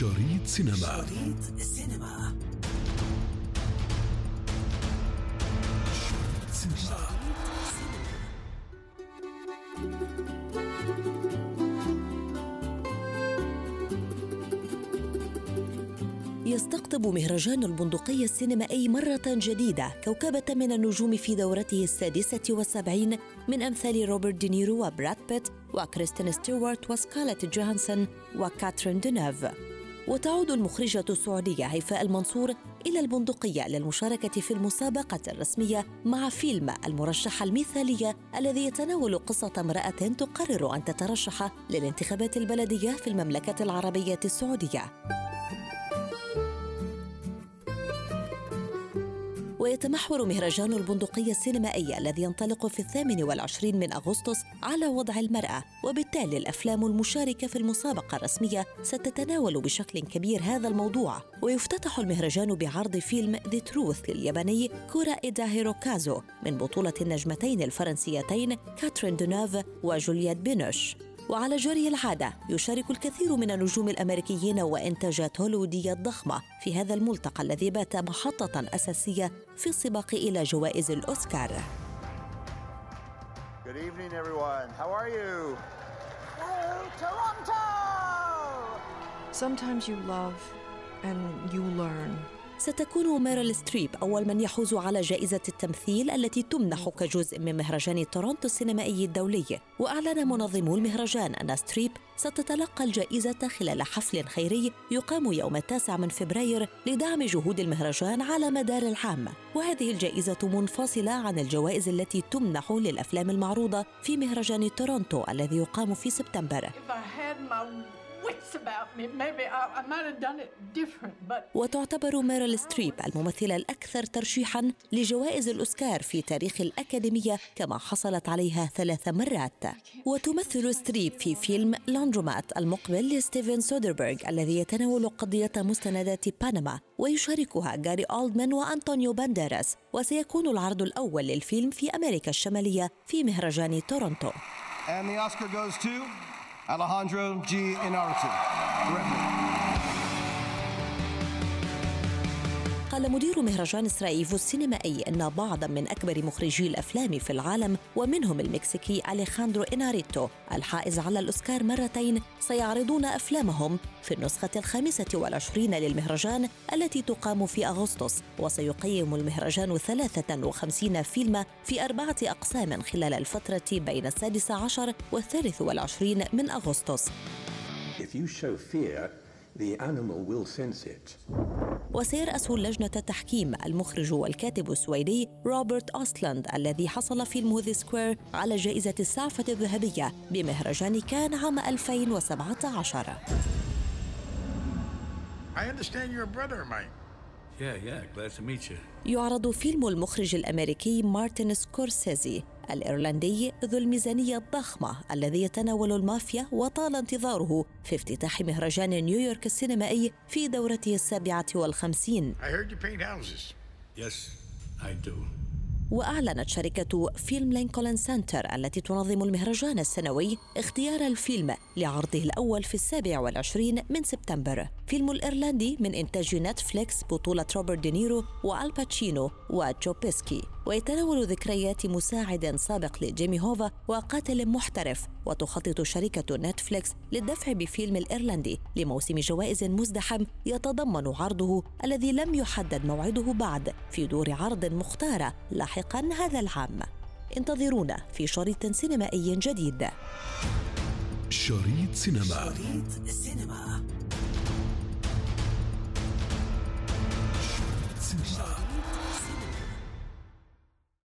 شريط سينما. شريط السينما شريط سينما. يستقطب مهرجان البندقية السينمائي مرة جديدة كوكبة من النجوم في دورته السادسة والسبعين من أمثال روبرت دينيرو وبراد بيت وكريستين ستيوارت وسكارلت جوهانسون وكاترين دينيف. وتعود المخرجة السعودية هيفاء المنصور إلى البندقية للمشاركة في المسابقة الرسمية مع فيلم المرشحة المثالية الذي يتناول قصة امرأة تقرر أن تترشح للانتخابات البلدية في المملكة العربية السعودية. ويتمحور مهرجان البندقية السينمائية الذي ينطلق في الثامن والعشرين من أغسطس على وضع المرأة. وبالتالي الأفلام المشاركة في المسابقة الرسمية ستتناول بشكل كبير هذا الموضوع. ويفتتح المهرجان بعرض فيلم The Truth للياباني كورا إيدا هيروكازو من بطولة النجمتين الفرنسيتين كاترين دونوف وجولييت بينوش. وعلى جري العادة يشارك الكثير من النجوم الأمريكيين وإنتاجات هوليوودية ضخمة في هذا الملتقى الذي بات محطة أساسية في السباق إلى جوائز الأوسكار Good evening, everyone. How are you? Sometimes you love and you learn. ستكون ميريل ستريب أول من يحوز على جائزة التمثيل التي تمنح كجزء من مهرجان تورونتو السينمائي الدولي. وأعلن منظمو المهرجان أن ستريب ستتلقى الجائزة خلال حفل خيري يقام يوم التاسع من فبراير لدعم جهود المهرجان على مدار العام. وهذه الجائزة منفصلة عن الجوائز التي تمنح للأفلام المعروضة في مهرجان تورونتو الذي يقام في سبتمبر. If I had my wits about me, maybe I, I might have done it different. But وتعتبر ميريل ستريب الممثلة الأكثر ترشيحا لجوائز الأوسكار في تاريخ الأكاديمية كما حصلت عليها ثلاث مرات وتمثل ستريب في فيلم Laundromat المقبل لستيفن سودربيرغ الذي يتناول قضية مستندات بنما ويشاركها جاري أولدمان وأنطونيو بانديراس وسيكون العرض الأول للفيلم في أمريكا الشمالية في مهرجان تورونتو And the Oscar goes to Alejandro G. Inarritu. قال مدير مهرجان إسرائيفو السينمائي أن بعضا من أكبر مخرجي الأفلام في العالم ومنهم المكسيكي أليخاندرو إناريتو الحائز على الأوسكار مرتين سيعرضون أفلامهم في النسخة الخامسة والعشرين للمهرجان التي تقام في أغسطس وسيقيم المهرجان 53 فيلما في أربعة أقسام خلال الفترة بين السادس عشر والثالث والعشرين من أغسطس If you show fear, the animal will sense it. وسيرأس لجنة التحكيم المخرج والكاتب السويدي روبرت أوستلاند الذي حصل فيلمه The Square على جائزة السعفة الذهبية بمهرجان كان عام 2017 I understand you're a brother of mine. يعرض فيلم المخرج الأمريكي مارتن سكورسيزي الإيرلندي ذو الميزانية الضخمة الذي يتناول المافيا وطال انتظاره في افتتاح مهرجان نيويورك السينمائي في دورته السابعة والخمسين I heard you paint houses. Yes, I do. وأعلنت شركة فيلم لينكولن سنتر التي تنظم المهرجان السنوي اختيار الفيلم لعرضه الأول في السابع والعشرين من سبتمبر. فيلم الإيرلندي من إنتاج نتفليكس بطولة روبرت دينيرو وآل باتشينو وجو بيسكي ويتناول ذكريات مساعد سابق لجيمي هوفا وقاتل محترف وتخطط شركة نتفليكس للدفع بفيلم الإيرلندي لموسم جوائز مزدحم يتضمن عرضه الذي لم يحدد موعده بعد في دور عرض مختارة لاحقا هذا العام. انتظرونا في شريط سينمائي جديد. شريط سينما. شريط سينما. شريط سينما.